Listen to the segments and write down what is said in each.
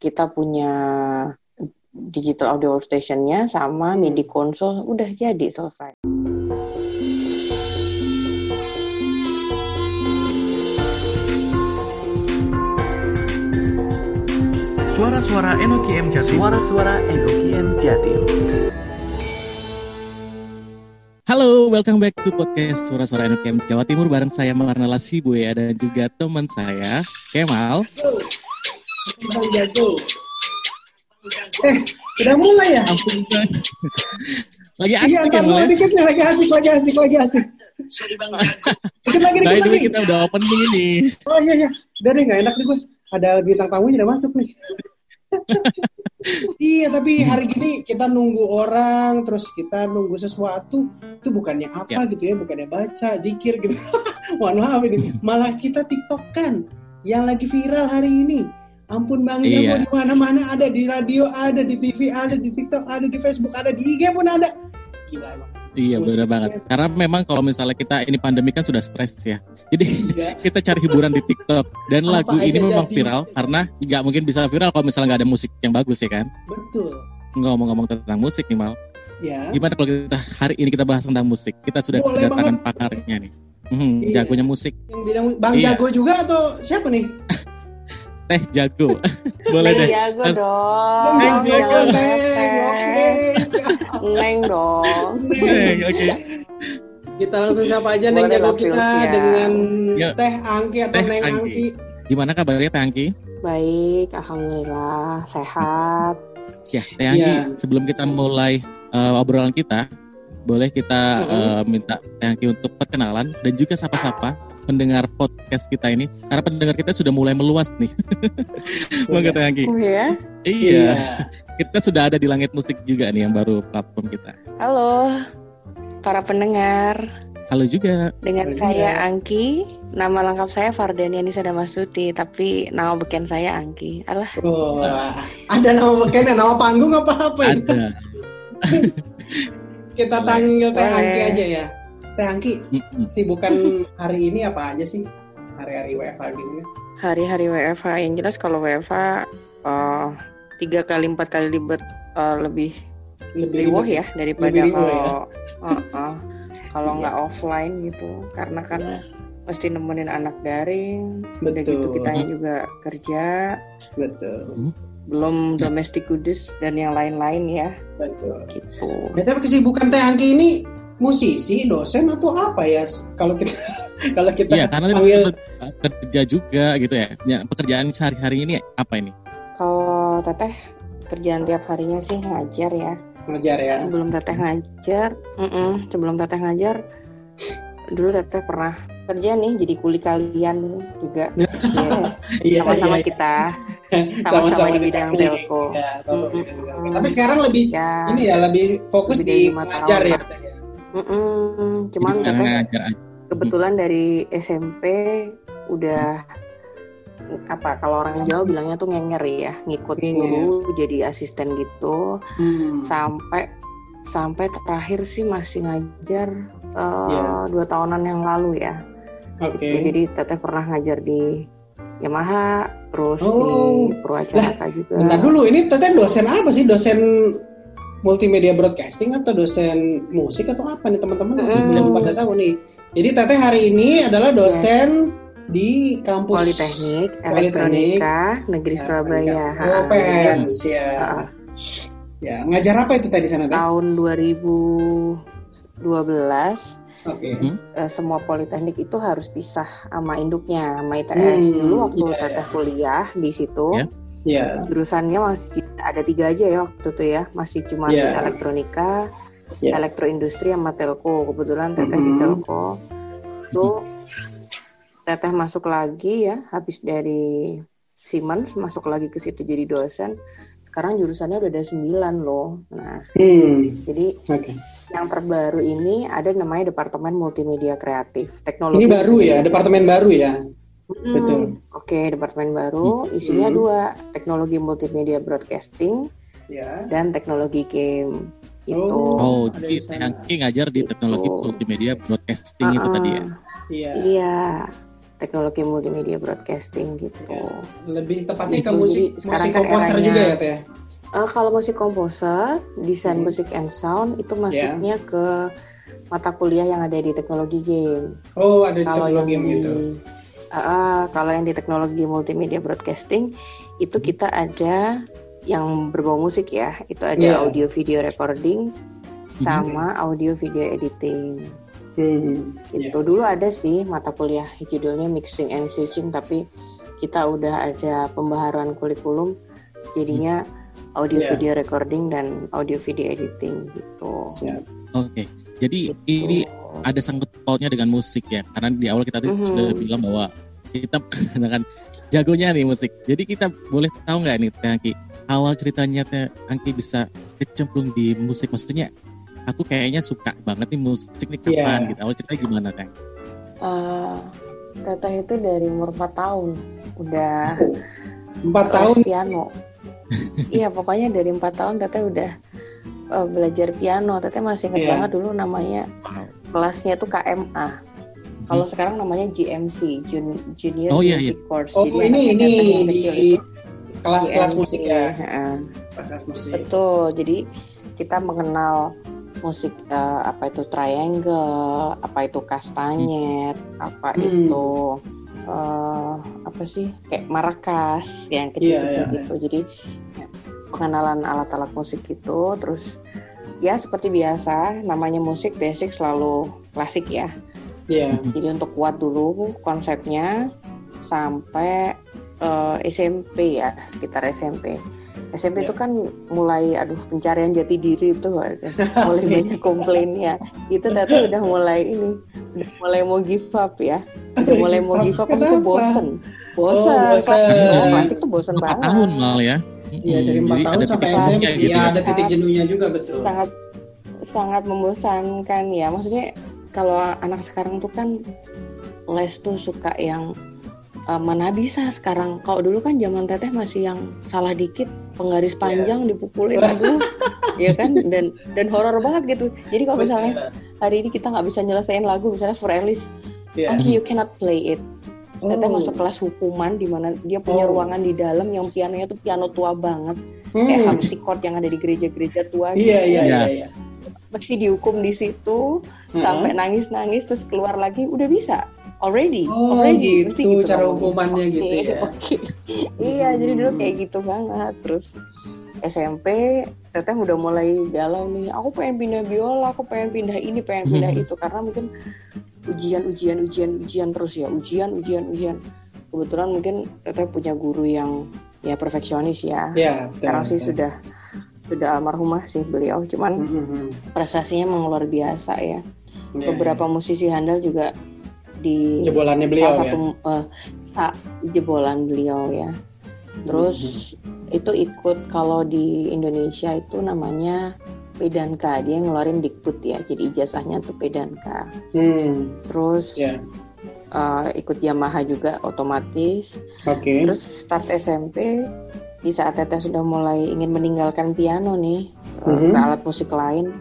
kita punya digital audio workstationnya sama Hmm. MIDI console udah jadi selesai. Suara-suara NOKM Jatim. Suara-suara NOKM Jatim. Halo, welcome back to podcast Suara-suara NUKM Jawa Timur bareng saya Marnala Sibuya dan juga teman saya Kemal. Bang Jago. Eh, udah mulai ya? Ampun, Bang. Lagi Iya, asik ya, dulu ya? dikit nih, lagi asik, lagi asik, lagi asik. Dikit lagi, dikit way, lagi. kita udah opening ini. Oh iya, iya. Udah deh, nggak enak nih gue. Ada bintang tamunya udah masuk nih. iya, tapi hari gini kita nunggu orang, terus kita nunggu sesuatu. Itu bukannya apa gitu ya, bukannya baca, zikir gitu. Mohon maaf ini. Malah kita tiktokan yang lagi viral hari ini. Ampun Bang Jago Iya. di mana-mana ada di radio ada di TV ada di TikTok ada di Facebook ada di IG pun ada. Gila emang. Iya, Musiknya. banget. Karena memang kalau misalnya kita ini pandemi kan sudah stres ya. Jadi Iya. kita cari hiburan di TikTok. Dan Apa lagu ini memang jadi. viral karena nggak mungkin bisa viral kalau misalnya nggak ada musik yang bagus ya kan. Betul. Ngomong-ngomong tentang musik nih Mal. Ya. Gimana kalau kita hari ini kita bahas tentang musik? Kita sudah Boleh kedatangan pakarnya nih. Hmm, Iya. jagonya musik. Yang bilang Bang Iya. Jago juga atau siapa nih? Teh jago. Boleh Neng deh. jago dong. Bang Jago, Jago, Neng, oke. Neng dong. Neng, Oke. Kita langsung sapa aja Neng Boleh Jago lah, kita Sylvia. dengan Yuk. Teh Angki atau Teh Neng Angki. Angki. Gimana kabarnya Teh Angki? Baik, alhamdulillah sehat. Ya, Teh Angki, Iya. sebelum kita mulai eh, obrolan kita, boleh kita Mm-mm. eh, minta Teh Angki untuk perkenalan dan juga sapa-sapa pendengar podcast kita ini. Karena pendengar kita sudah mulai meluas nih. Bangga Teh Angki. Oh ya? Iya, kita sudah ada di Langit Musik juga nih yang baru platform kita. Halo para pendengar. Halo juga. Dengan Halo saya juga. Angki, nama lengkap saya Fardania Nisa Damastuti, tapi nama beken saya Angki. Alah, Oh, ada nama beken, nama panggung apa apa ini? Ada. Kita panggil Teh. Angki aja ya. Teh Angki, sibukan hari ini apa aja sih? Hari-hari WFH gini. hari-hari WFH yang jelas kalau WFH eh, tiga kali empat kali libet eh, lebih Lebih riuh ribet ya daripada Lebih riuh kalau ya. eh, eh, kalau Iya. nggak offline gitu karena kan mesti nemenin anak daring udah Betul. gitu kitanya juga kerja Betul. belum domestic goodies dan yang lain-lain ya Betul. gitu Ya, tapi kesibukan Teh Angki ini musisi, dosen atau apa ya? Kalau kita kalau kita Iya, karena dia panggil kerja juga gitu ya. ya pekerjaan sehari-hari ini apa ini? kalau teteh kerjaan tiap harinya sih ngajar ya ngajar ya. sebelum teteh ngajar mm-mm, sebelum teteh ngajar dulu teteh pernah kerja nih jadi kuli kalian juga Iya, Iya, sama-sama iya, kita iya. sama-sama di di bidang telco Ya, Mm-mm. telco. Tapi sekarang lebih ya ini ya lebih fokus Lebih di ngajar ya. Pak. Teh, ya. Mm-mm, cuman aja. kebetulan dari SMP udah apa kalau orang Jawa bilangnya tuh ngenger ya ngikut Ngenger. guru jadi asisten gitu Hmm. sampai sampai terakhir sih masih ngajar eh, Iya. dua tahunan yang lalu ya Oke. Gitu. jadi teteh pernah ngajar di Yamaha terus Oh. di Purwacaraka juga Bentar dulu, ini teteh dosen apa sih? Dosen multimedia broadcasting atau dosen musik atau apa nih teman-teman? Mm. Belum pada tahu nih. Jadi teteh hari ini adalah dosen di kampus Politeknik Politeknik. Elektronika Negeri Surabaya Oh, ya. Ah. Ya, ngajar apa itu tadi sana teh? tahun 2012 Oke. Hmm. eh, semua politeknik itu harus pisah sama induknya sama ITS Hmm, dulu waktu iya, teteh kuliah di situ Ya. Ya. jurusannya masih ada tiga aja ya waktu itu ya masih cuma Iya. elektronika Iya. elektroindustri sama telco kebetulan teteh di Mhm. telco itu teteh masuk lagi ya habis dari Siemens masuk lagi ke situ jadi dosen sekarang jurusannya udah ada sembilan loh nah Hmm. jadi Oke. Yang terbaru ini ada namanya Departemen Multimedia Kreatif Teknologi. Ini baru ya, departemen baru ya. Mm-mm. betul. Oke, departemen baru isinya Hmm. dua, Teknologi Multimedia Broadcasting Ya. dan Teknologi Game. Itu. Oh, ada jadi Angki ngajar di teknologi Tuh. multimedia broadcasting itu Ah, tadi ya. Iya. Iya. teknologi multimedia broadcasting gitu. Ya. Lebih tepatnya ke Gitu, musik jadi musik kan komposer juga ya teh. Eh, kalau musik komposer, desain Hmm. musik and sound itu masuknya ke mata kuliah yang ada di teknologi game. Oh ada di Kalau yang teknologi game di gitu. Ah, kalau yang di teknologi multimedia broadcasting itu kita ada yang berbau musik ya. Itu ada Iya. audio video recording sama audio video editing. Hmm. Itu dulu ada sih mata kuliah judulnya mixing and switching tapi kita udah ada pembaharuan kurikulum jadinya audio Iya. video recording dan audio video editing gitu. Siap. Oke. Jadi ini ada sangkut pautnya dengan musik ya. Karena di awal kita tadi Mhm. sudah bilang bahwa kita kan jagonya nih musik. Jadi kita boleh tahu nggak nih Teh Angki awal ceritanya Teh Angki bisa kecemplung di musik maksudnya aku kayaknya suka banget nih musik nih kapan Iya. gitu. Awal ceritanya gimana Teh? Eh, Teteh itu dari umur 4 tahun udah Empat tahun. piano. iya pokoknya dari empat tahun Teteh udah eh, belajar piano. Teteh masih ingat Iya. banget dulu namanya kelasnya itu KMA. Kalau sekarang namanya GMC, Jun- Junior Oh, iya, Music Course. Oh Jadi ini ini di kelas-kelas musik ya. Kelas-kelas musik. Betul. Jadi kita mengenal musik eh, apa itu triangle, apa itu kastanyet, apa Hmm. itu eh, apa sih kayak maracas yang kecil-kecil Iya, iya, gitu. Jadi ya, pengenalan alat-alat musik itu, terus ya seperti biasa namanya musik basic selalu klasik ya. Iya. Jadi untuk kuat dulu konsepnya sampai eh, SMP ya, sekitar SMP. SMP itu Ya. kan mulai aduh pencarian jati diri itu mulai banyak komplainnya. Itu Tata udah mulai ini, udah mulai mau give up ya. Udah mulai mau give up kan itu Kenapa? bosen. Oh, Bosen. bosen. Klasik, oh, klasik tuh bosen Empat banget. tahun malah ya. Iya dari empat tahun ada sampai SMP. gitu Iya ya. ada titik jenuhnya juga betul. sangat sangat membosankan ya maksudnya kalau anak sekarang tuh kan les tuh suka yang eh, mana bisa sekarang kalau dulu kan zaman teteh masih yang salah dikit penggaris panjang dipukulin aduh ya kan dan dan horor banget gitu jadi kalau misalnya hari ini kita nggak bisa nyelesain lagu misalnya for Alice Iya. okay you cannot play it teteh Oh. masuk kelas hukuman di mana dia punya Oh. ruangan di dalam yang pianonya tuh piano tua banget kayak Hmm. harpsichord yang ada di gereja-gereja tua gitu. Iya iya Iya. iya. iya. mesti dihukum di situ Heeh. sampai nangis-nangis terus keluar lagi udah bisa already Oh, already gitu, cara banget. hukumannya Oke, gitu ya. oke. iya jadi dulu kayak gitu banget terus SMP teteh udah mulai galau nih aku pengen pindah biola aku pengen pindah ini pengen pindah Hmm. itu karena mungkin ujian ujian ujian ujian terus ya ujian ujian ujian kebetulan mungkin teteh punya guru yang ya perfeksionis ya Iya. betul, sekarang sih sudah sudah almarhumah sih beliau cuman Hmm, hmm, prestasinya memang luar biasa ya. Iya, Beberapa musisi handal juga di jebolannya beliau salah ya. satu eh, sa- jebolan beliau ya. Terus Hmm, itu ikut kalau di Indonesia itu namanya Pedanka, dia ngeluarin dikput ya. Jadi ijazahnya tuh Pedanka. Hmm. Terus Ya. eh, ikut Yamaha juga otomatis. Oke. Terus start SMP di saat Teteh sudah mulai ingin meninggalkan piano nih eh, Mhm. ke alat musik lain,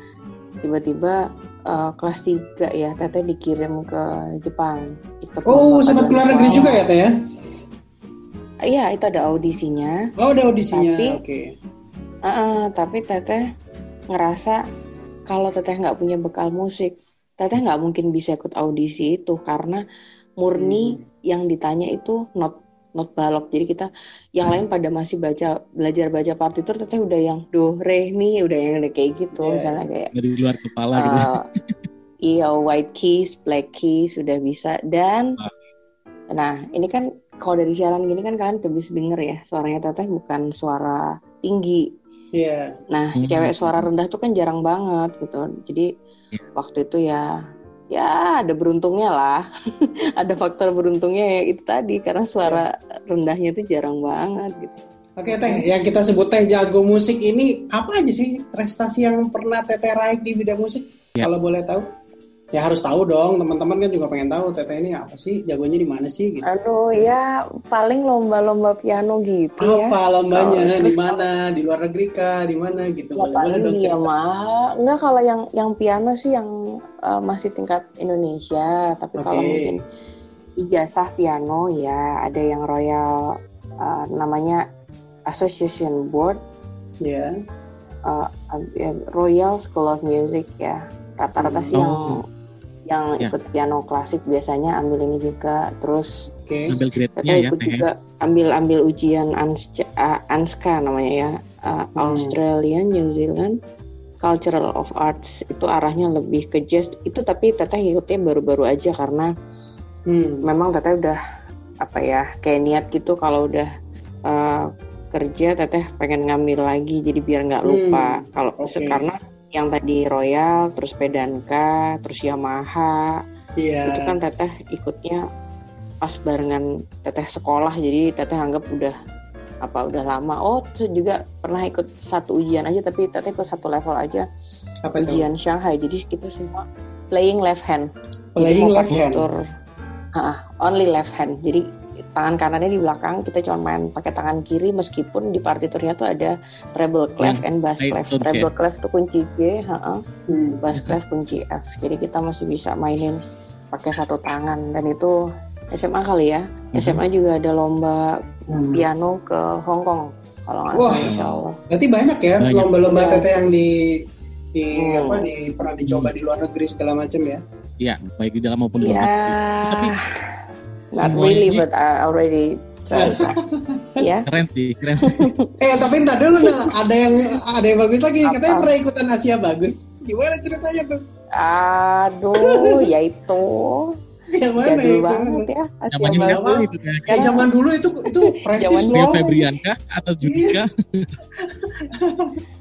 tiba-tiba eh, kelas 3 ya Teteh dikirim ke Jepang. Ikut Oh sempat keluar negeri suara. juga ya teh ya? Iya itu ada audisinya. Oh ada audisinya. Tapi- Oke. Eh, eh, tapi Teteh ngerasa kalau Teteh nggak punya bekal musik, Teteh nggak mungkin bisa ikut audisi itu karena murni Hmm. yang ditanya itu not not balok. Jadi kita yang lain pada masih baca belajar baca partitur, Teteh udah yang do re mi udah yang udah kayak gitu Iya. misalnya kayak Dari luar kepala gitu. eh, iya white keys, black keys sudah bisa dan nah ini kan kalau dari siaran gini kan kalian udah bisa denger ya suaranya Teteh bukan suara tinggi Iya. Nah, Hmm. cewek suara rendah tuh kan jarang banget gitu. Jadi Iya. waktu itu ya ya ada beruntungnya lah. ada faktor beruntungnya ya itu tadi karena suara rendahnya tuh jarang banget gitu. Oke teh, yang kita sebut teh jago musik ini apa aja sih prestasi yang pernah teteh raih di bidang musik? Ya. Kalau boleh tahu? Ya harus tahu dong, teman-teman kan juga pengen tahu teteh ini apa sih, jagonya di mana sih gitu. Aduh ya paling lomba-lomba piano gitu ya. Apa lombanya? Oh, di mana? Di luar negeri kah? Di mana gitu? Ya Boleh, boleh paling dong cerita. mah. Enggak kalau yang yang piano sih yang uh, masih tingkat Indonesia, tapi kalau Oke. mungkin ijazah piano ya, ada yang Royal uh, namanya Association Board, Ya. uh, uh, Royal School of Music ya. Rata-rata sih yang Oh. yang Ya. ikut piano klasik biasanya ambil ini juga. Terus Oke. Ambil grade-nya ya, ikut Teh. juga ambil ambil ujian ANSCA, uh, ANSCA namanya ya, uh, Hmm. Australian New Zealand Cultural of Arts itu arahnya lebih ke jazz itu tapi teteh ikutnya baru-baru aja karena Hmm. memang teteh udah apa ya kayak niat gitu kalau udah uh, kerja teteh pengen ngambil lagi jadi biar nggak lupa kalau oke. karena yang tadi Royal terus Pedanka terus Yamaha. Iya. itu kan teteh ikutnya pas barengan teteh sekolah. Jadi teteh anggap udah apa udah lama. Oh terus juga pernah ikut satu ujian aja tapi teteh ikut satu level aja. Apa itu? ujian Shanghai. Jadi kita semua playing left hand. Playing left hand. partitur, ah, only left hand. Jadi tangan kanannya di belakang kita cuma main pakai tangan kiri meskipun di partiturnya tuh ada treble clef and bass clef ya? treble clef tuh kunci G ha-ha Hmm. bass clef kunci F. Jadi kita masih bisa mainin pakai satu tangan dan itu SMA kali ya. Mhm. SMA juga ada lomba Hmm. piano ke Hong Kong kalau nggak salah insya Allah. Berarti banyak ya lomba-lomba Iya. teteh yang di di Hmm. apa di pernah dicoba di luar negeri segala macam ya. Iya, baik di dalam maupun di Ya, luar negeri. Tapi not semuanya really ini- but I already tried. ya, Keren sih, keren. Eh tapi entar dulu nah, ada yang ada yang bagus lagi. Katanya pernah ikutan Asia bagus. Gimana ceritanya tuh? aduh, ya itu Yang mana jadul itu? banget ya. Asia Namanya Bagus. siapa itu Teh? Eh, zaman dulu itu itu prestis loh. Febrianka atau Judika?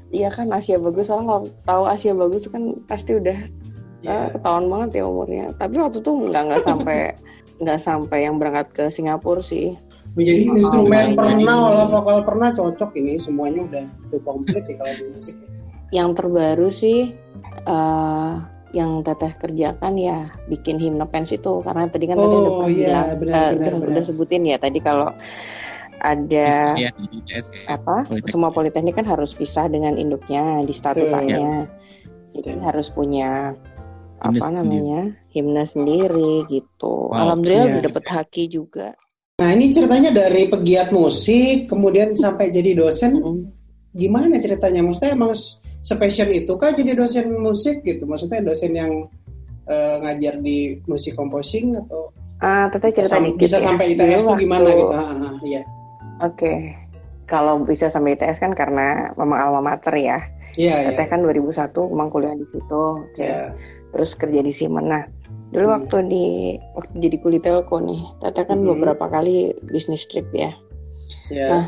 Iya kan Asia Bagus, soalnya kalau tahu Asia Bagus itu kan pasti udah Iya. Eh, ketahuan banget ya umurnya. Tapi waktu itu nggak nggak sampai nggak sampai yang berangkat ke Singapura sih. Menjadi Oh, instrumen pernah, olah vokal pernah cocok ini semuanya udah udah komplit ya kalau di musik. Yang terbaru sih eh yang teteh kerjakan ya bikin himne pens itu karena tadi kan tadi udah Oh, pernah iya, bilang benar, eh, benar, udah, benar. udah sebutin ya tadi kalau ada Iya, di ITS ya. apa Politeknik. semua politeknik kan harus pisah dengan induknya di statutanya. Jadi harus punya Himne apa sendiri. namanya himne sendiri gitu. Wow. Alhamdulillah Iya. udah dapet haki juga. Nah ini ceritanya dari pegiat musik kemudian sampai jadi dosen Mm. gimana ceritanya? Maksudnya emang spesial itu kah jadi dosen musik gitu? Maksudnya dosen yang eh, ngajar di musik composing atau Ah, teteh cerita sam- dikit bisa ya. sampai ITS tuh waktu- gimana gitu? Ah, ah, iya. Oke. Kalau bisa sampai ITS kan karena memang alma mater ya. Iya, iya. Teteh kan 2001 memang kuliah di situ. Oke. Iya. Terus kerja di Siemens. Nah, dulu Hmm. waktu di waktu jadi kulit telco nih, Teteh kan Hmm. beberapa kali bisnis trip ya. Iya. Nah,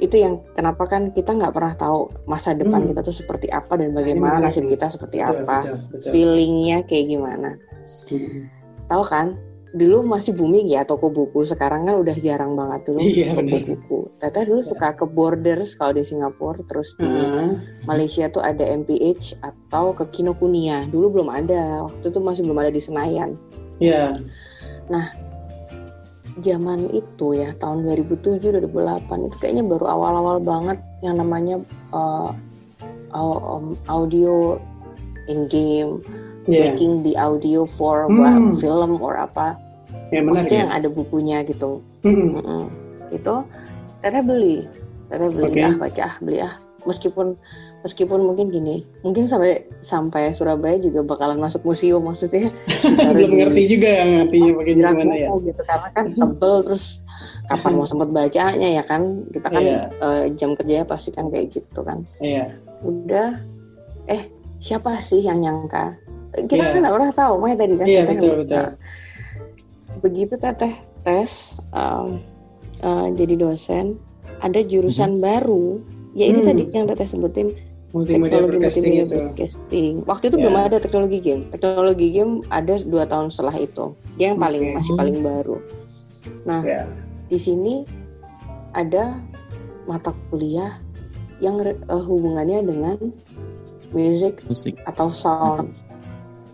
Itu yang kenapa kan kita nggak pernah tahu masa depan Hmm. kita tuh seperti apa dan bagaimana nasib kita seperti Betul, apa, betul, betul. feelingnya kayak gimana. Hmm. Tahu kan? Dulu masih booming ya toko buku. Sekarang kan udah jarang banget dulu Iya, toko benar. buku. Teteh dulu suka ke Borders kalau di Singapura, terus di Ah, Malaysia tuh ada MPH atau ke Kinokuniya. Dulu belum ada. Waktu itu masih belum ada di Senayan. Iya. Zaman itu ya tahun 2007 2008 itu kayaknya baru awal-awal banget yang namanya uh, au- audio in game, Iya. making the audio for Hmm. what, film or apa. Ya menarik Maksudnya ya. yang ada bukunya gitu. Hmm. Mm-mm. Itu teteh beli, teteh beli Oke. ah baca ah beli ah. Meskipun meskipun mungkin gini, mungkin sampai sampai Surabaya juga bakalan masuk museum maksudnya. Belum ngerti juga ya ngerti pakai gimana ya. gitu karena kan tebel terus kapan mau sempet bacanya ya kan kita kan Iya. eh, jam kerjanya pasti kan kayak gitu kan Iya. udah eh siapa sih yang nyangka kita Iya. kan nggak pernah tahu makanya tadi kan kita betul, betul. nah, begitu teteh tes um, eh, jadi dosen ada jurusan baru ya ini Hmm. tadi yang teteh sebutin Multimedia teknologi broadcasting multimedia itu. broadcasting. Waktu itu Ya. belum ada teknologi game. Teknologi game ada dua tahun setelah itu. Dia yang paling Oke. masih paling baru. Nah, Ya. di sini ada mata kuliah yang eh, hubungannya dengan music musik atau sound.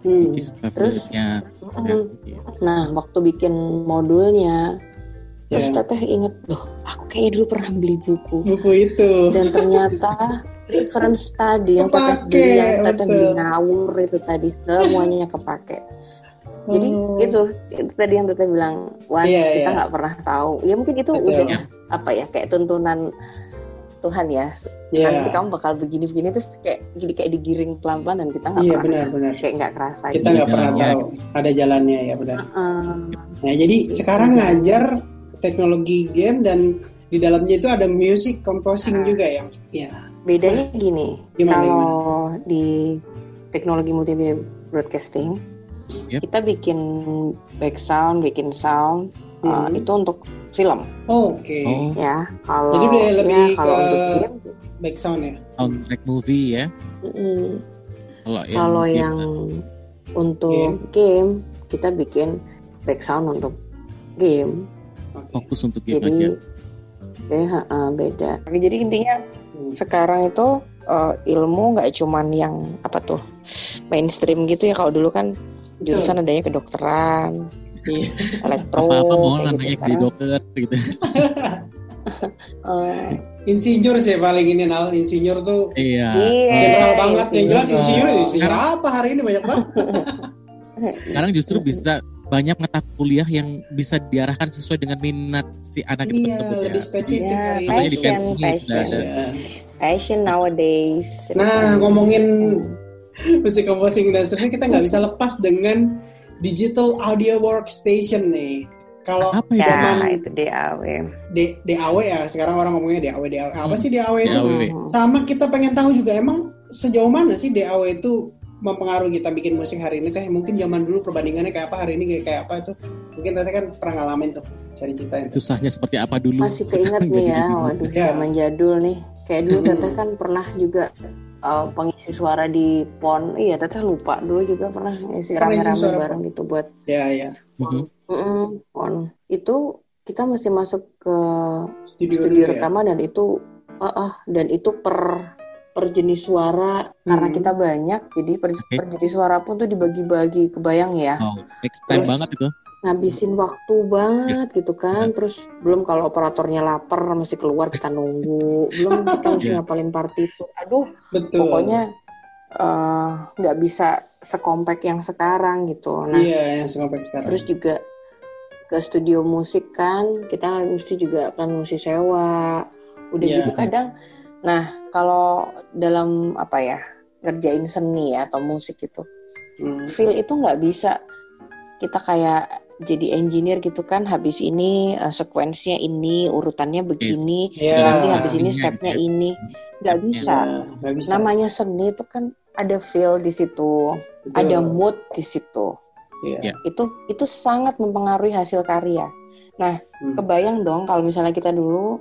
Hmm. Terus? favoritnya Mm. Nah, waktu bikin modulnya, terus Ya. teteh inget, loh, aku kayaknya dulu pernah beli buku. Buku itu. Dan ternyata reference tadi yang teteh Kepake, beli, yang teteh beli ngawur itu tadi semuanya kepake. Jadi Oh. itu, itu tadi yang Tete bilang, Wan Iya, kita iya. nggak pernah tahu. Ya mungkin itu Betul. udah apa ya kayak tuntunan Tuhan ya. Iya. Nanti kamu bakal begini-begini terus kayak jadi kayak digiring pelan-pelan dan kita nggak Iya pernah benar-benar. kayak nggak kerasa. Kita gitu. nggak pernah Jalannya. tahu ada jalannya ya benar. Heeh. Nah jadi sekarang ngajar teknologi game dan di dalamnya itu ada music composing Ah. juga ya. Ya. Bedanya gini, Gimana, kalau di teknologi multimedia broadcasting, Yep. kita bikin back sound, bikin sound uh, Hmm. itu untuk film Oke. Oh, ya. Kalau Jadi dia lebih ya, kalau ke- untuk game, Back sound ya. soundtrack movie ya. mm, Kalau yang kalau game, yang untuk game. kita bikin back sound untuk game. Fokus untuk game aja. Jadi beda, uh, beda. Jadi intinya Hmm. sekarang itu uh, ilmu nggak cuman yang apa tuh mainstream gitu ya kalau dulu kan jurusan adanya kedokteran Iya. elektro Apa-apa mau gitu. jadi Sekarang, dokter gitu. uh, Insinyur sih paling ini Nal. Insinyur tuh Iya. Iya. general banget. Yang jelas insinyur. insinyur itu insinyur Sekarang- apa hari ini banyak banget. Sekarang justru bisa banyak mata kuliah yang bisa diarahkan sesuai dengan minat si anak itu Iya, tersebut ya. lebih spesifik Iya, hari di ini. passion, sudah passion. ada. Ya. fashion nowadays Nah, ngomongin musik composing dan seterusnya kita nggak bisa lepas dengan digital audio workstation nih. Kalau Apa itu? zaman ya itu DAW D- DAW ya, sekarang orang ngomongnya DAW DAW. Apa sih DAW itu? DAW. Hmm. Sama kita pengen tahu juga emang sejauh mana sih DAW itu mempengaruhi kita bikin musik hari ini teh? Mungkin zaman dulu perbandingannya kayak apa, hari ini kayak, kayak apa itu? Mungkin tete kan pernah ngalamin tuh cari ceritain tuh. Susahnya seperti apa dulu? masih keinget nih ya waduh Ya. zaman jadul nih kayak dulu Hmm. teteh kan pernah juga uh, pengisi suara di pon iya teteh lupa dulu juga pernah ngisi rame-rame bareng gitu buat Ya ya. Mhm. Mm-mm, pon itu kita mesti masuk ke Studio, studio dulu ya. rekaman dan itu ah ah, dan itu per per jenis suara karena Hmm. kita banyak jadi per, Oke. per jenis suara pun tuh dibagi-bagi kebayang ya Oh, Terus- banget itu. Ngabisin waktu banget gitu kan terus belum kalau operatornya lapar mesti keluar kita nunggu belum kita mesti Iya. ngapalin partitur aduh Betul. pokoknya eh, nggak bisa sekompak yang sekarang gitu nah Iya, yang sekompak sekarang. terus juga ke studio musik kan kita mesti juga kan mesti sewa udah Iya. gitu kadang nah kalau dalam apa ya ngerjain seni ya atau musik gitu Hmm. feel itu nggak bisa kita kayak jadi engineer gitu kan habis ini uh, sekuensinya ini urutannya begini Iya. nanti habis ini Pastinya stepnya ya. ini nggak bisa Nah, nggak bisa. namanya seni itu kan ada feel di situ Betul. ada mood di situ Iya. Iya. itu itu sangat mempengaruhi hasil karya Hmm. kebayang dong kalau misalnya kita dulu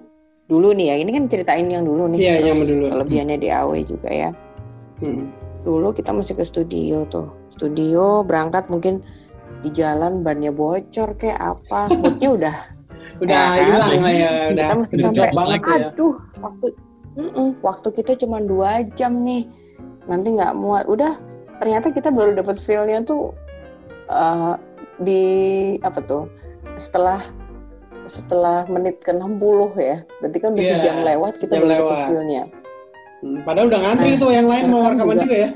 dulu nih ya ini kan ceritain yang dulu nih Iya, terus yang dulu. kelebihannya DAW juga ya Hmm. dulu kita mesti ke studio tuh studio berangkat mungkin di jalan bannya bocor kayak apa moodnya udah Udah Ya kan? hilang lah ya, udah kita mesti udah sampai banget ya. aduh waktu mm-mm, waktu kita cuma dua jam nih nanti nggak muat udah ternyata kita baru dapat feelnya tuh eh, di apa tuh setelah setelah menit ke 60 ya berarti kan udah Iya, sejam lewat kita baru dapat feelnya Hmm, Padahal udah ngantri Nah, tuh yang lain mau rekaman juga. juga ya.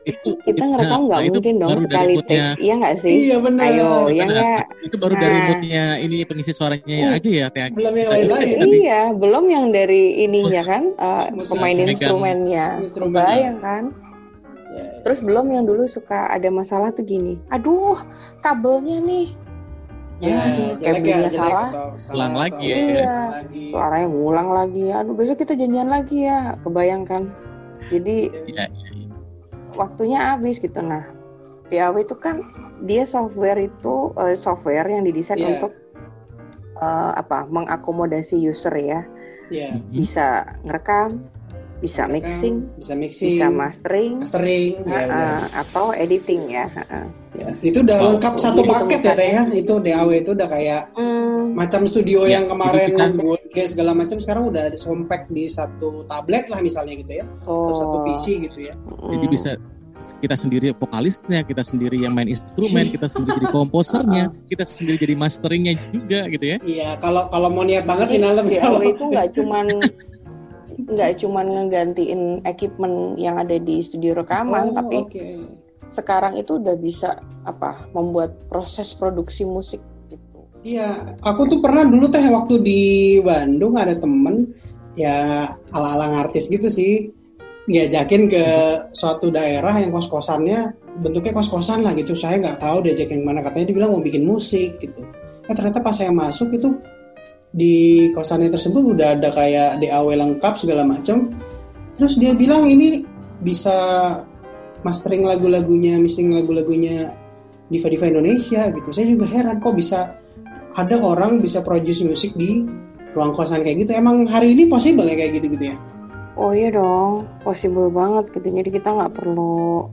Itu kita ngerekam nggak nah, mungkin dong baru dari sekali take iya nggak sih Iya benar. ayo iya benar. nggak itu baru dari Nah. moodnya ini pengisi suaranya Hmm. aja ya Teh. Belum yang lain-lain. Tadi. iya belum yang dari ininya kan eh, Musik, pemain instrumennya instrumen. kebayang kan Ya, Terus belum yang dulu suka ada masalah tuh gini, aduh kabelnya nih, ya, ya, kabelnya salah. Ulang lagi ya. Iya. lagi. suaranya ngulang lagi, aduh besok kita janjian lagi ya, kebayangkan. Jadi Iya, waktunya habis gitu nah. DAW itu kan dia software itu eh, software yang didesain Iya. untuk eh, apa mengakomodasi user ya, Iya. Mhm. bisa ngerekam, bisa mixing, bisa mixing, bisa mastering, mastering, ya, eh, udah. atau editing ya. eh. Ya, itu udah Oh, lengkap satu jadi paket ya teh ya. Itu DAW itu udah kayak Hmm, macam studio Ya, yang kemarin jadi buat dia segala macam sekarang udah ada compact di satu tablet lah misalnya gitu ya atau satu oh. PC gitu ya Jadi Mm. bisa kita sendiri vokalisnya, kita sendiri yang main instrumen, kita sendiri jadi komposernya, kita sendiri jadi masteringnya juga gitu ya. iya kalau kalau mau niat banget sih Jadi Nalem DAW kalau itu nggak cuman nggak cuman ngegantiin equipment yang ada di studio rekaman, Oh, tapi oke. sekarang itu udah bisa apa membuat proses produksi musik gitu. Iya, aku tuh pernah dulu teh waktu di Bandung ada temen ya ala-ala artis gitu sih diajakin ke suatu daerah yang kos-kosannya bentuknya kos-kosan lah gitu. Saya nggak tahu diajakin mana katanya dia bilang mau bikin musik gitu. Nah, ternyata pas saya masuk itu di kosannya tersebut udah ada kayak DAW lengkap segala macam. Terus dia bilang ini bisa mastering lagu-lagunya, mixing lagu-lagunya diva-diva Indonesia gitu. Saya juga heran kok bisa ada orang bisa produce musik di ruang kosan kayak gitu. Emang hari ini possible ya kayak gitu-gitu ya? Oh iya dong, possible banget gitu. Jadi kita nggak perlu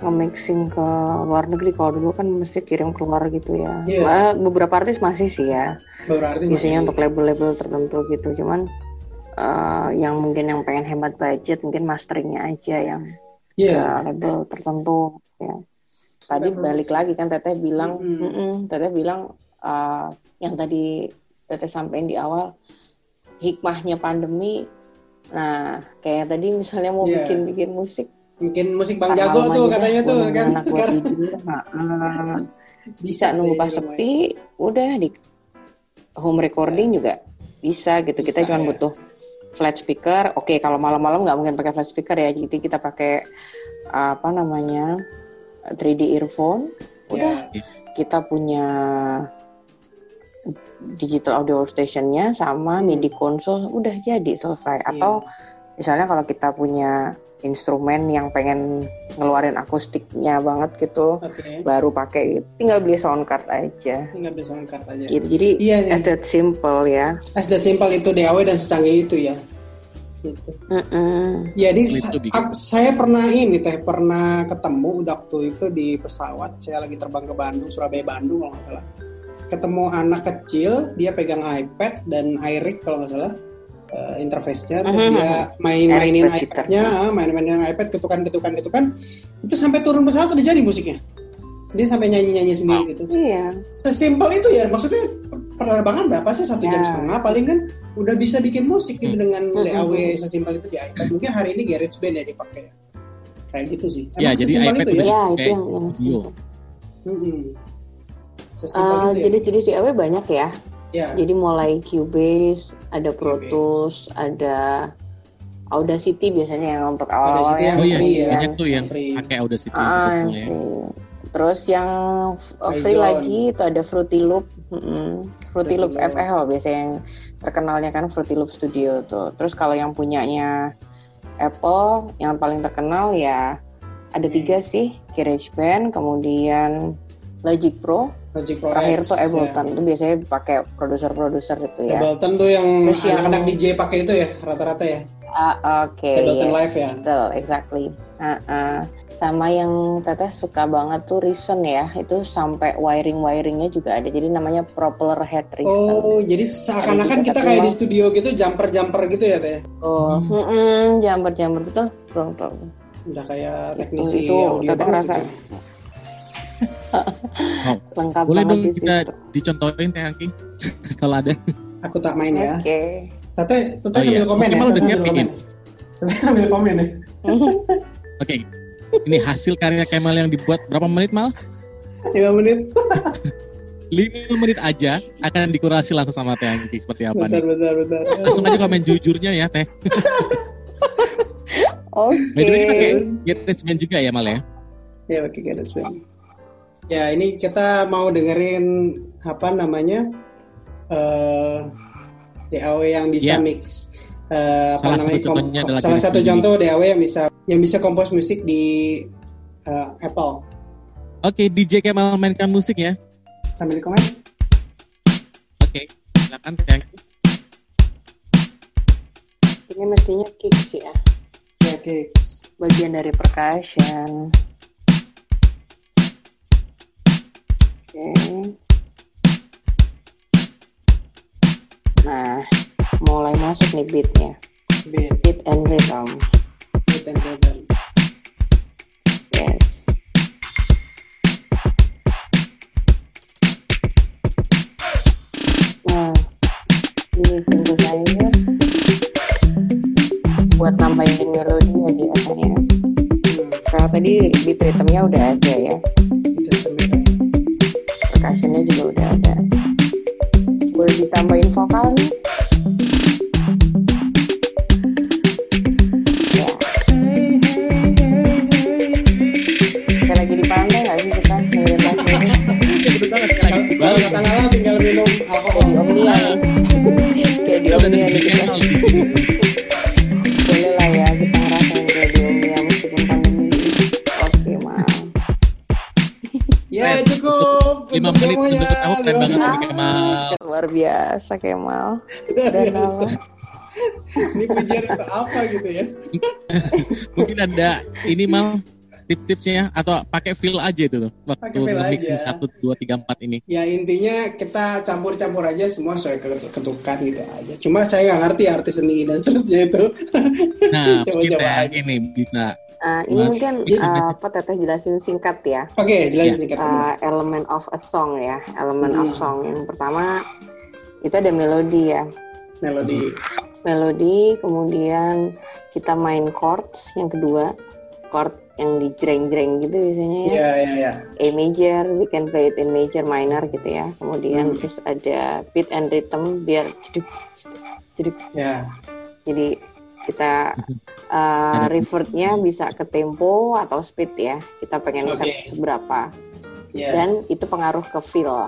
nge-mixing ke luar negeri. Kalau dulu kan mesti kirim keluar gitu ya. Malah beberapa artis masih sih ya. Biasanya masih untuk label-label tertentu gitu. Cuman eh, yang mungkin yang pengen hemat budget mungkin masteringnya aja yang Iya. ke label tertentu ya. Tadi balik lagi kan Teteh bilang, Mm-mm. "Mm-mm," Teteh bilang eh, yang tadi Teteh sampaikan di awal hikmahnya pandemi. Nah, kayak tadi misalnya mau Iya. bikin-bikin musik, Bikin musik Bang Karena Jago tuh katanya tuh kan sekarang nah, bisa nunggu pas sepi, udah di home recording juga bisa gitu. Kita cuma ya. butuh flat speaker. Oke, kalau malam-malam nggak mungkin pakai flat speaker ya, jadi kita pakai apa namanya 3D earphone. Udah Ya. kita punya digital audio stationnya sama MIDI console udah jadi selesai. Iya. Atau misalnya kalau kita punya instrumen yang pengen ngeluarin akustiknya banget gitu, Oke. baru pakai tinggal beli sound card aja. Tinggal bisa angkat aja. Gitu. Jadi Iya nih. as that simple ya. As that simple itu DAW dan secanggih itu ya. Gitu. Mm-mm. Jadi Itu sa- saya pernah ini teh pernah ketemu waktu itu di pesawat saya lagi terbang ke Bandung Surabaya Bandung kalau nggak salah ketemu anak kecil dia pegang iPad dan iRig kalau nggak salah eh, interface-nya terus Mhm. dia main-mainin Eric Presiter. iPad-nya ah, main-mainin iPad ketukan ketukan ketukan itu sampai turun pesawat udah jadi musiknya dia sampai nyanyi-nyanyi sendiri gitu Iya. sesimpel itu ya maksudnya penerbangan berapa sih satu jam Ya. setengah paling kan udah bisa bikin musik gitu Hmm. dengan Hmm, DAW hmm, sesimpel itu di iPad mungkin hari ini GarageBand ya dipakai kayak gitu sih Ya, jadi iPad itu ya udah- Ya, itu yang yang audio. simple. Hmm. sesimpel Eh, itu ya jadi jenis DAW banyak ya. Ya Jadi mulai Cubase, ada Pro. Tools, ada Audacity biasanya yang untuk awal-awal Audacity ya. yang Oh iya, free ya. banyak tuh yang Free. pakai Audacity Ah, yang ya. free. Terus yang uh, free lagi itu ada Fruity Loop, Mm-mm. Fruity Fruity Loop Loop. FL biasanya yang terkenalnya kan Fruity Loop Studio tuh. Terus kalau yang punyanya Apple yang paling terkenal ya ada Hmm. tiga sih, GarageBand, kemudian Logic Pro, Logic Pro terakhir X, tuh ya. Ableton itu biasanya pakai produser-produser itu ya. Ableton tuh yang Terus yang- anak-anak DJ pakai itu ya rata-rata ya Ah, Oke, Ableton yes, Live ya? betul, exactly. Ah, ah. Sama yang teteh suka banget tuh Reason ya, itu sampai wiring-wiringnya juga ada. Jadi namanya propeller head Reason. oh jadi seakan-akan kita kayak di studio gitu jumper-jumper gitu ya teh Oh, Hmm. mm-mm, jamber-jamber betul, betul, betul. udah kayak teknisi itu audio teteh banget rasa gitu. Oh, lengkap boleh dong di kita situ. dicontohin Teh Angki kalau ada. aku tak main ya Oke. Teteh, teteh Oh sambil iya. komen Oke, ya. malah udah siapin. komen. Teteh sambil komen ya. Oke. Ini hasil karya Kemal yang dibuat berapa menit mal? 5 menit. 5 menit aja akan dikurasi langsung sama Teh Angki seperti apa Bentar, nih. bentar, bentar. Langsung aja komen jujurnya ya Teh. Oke. By the way, ini pakai GarageBand juga ya Mal ya? Ya, oke, GarageBand. Ya, ini kita mau dengerin apa namanya? eh DAW yang bisa Ya. mix eh, apa Salah satu namanya? kom- contohnya adalah salah satu contoh DAW yang bisa yang bisa kompos musik di eh, Apple. Oke, DJ Kemal mainkan musik ya. Sambil di komen. Oke, silakan Teh Angki. Ini mestinya kicks ya, Ya, oke. bagian dari percussion. Nah, mulai masuk nih beatnya. Beat, Beat and rhythm. beat and rhythm. Yes. Nah, ini synthesizer buat nambahin melodinya biasanya. Hmm. Karena tadi di ritmenya udah ada ya percussionnya juga udah ada. Boleh ditambahin ya. Kalau tinggal minum alkohol. di Omnia nih kayak di Omnia nih biasa Kemal dan biasa. nama Ini pujian untuk apa gitu ya? mungkin ada ini mal tips-tipsnya atau pakai feel aja itu tuh waktu aja. satu dua tiga empat ini Ya intinya kita campur-campur aja semua sesuai ketuk- ketukan gitu aja. Cuma saya nggak ngerti arti seni dan seterusnya itu. nah Coba-coba mungkin aja. yang ini bisa Ah, ini Mas, mungkin ah, nggak apa teteh jelasin singkat ya Oke, jelasin Ya. singkat. Ah, element of a song ya element of Hmm. song yang pertama itu ada melodi ya Melodi. melodi kemudian kita main chords yang kedua chord yang di jreng-jreng gitu biasanya ya Iya, iya, iya. A major we can play it in major minor gitu ya kemudian Hmm. terus ada beat and rhythm biar jeduk jeduk Ya. jadi kita uh, revertnya bisa ke tempo atau speed ya kita pengen set seberapa Ya. dan itu pengaruh ke feel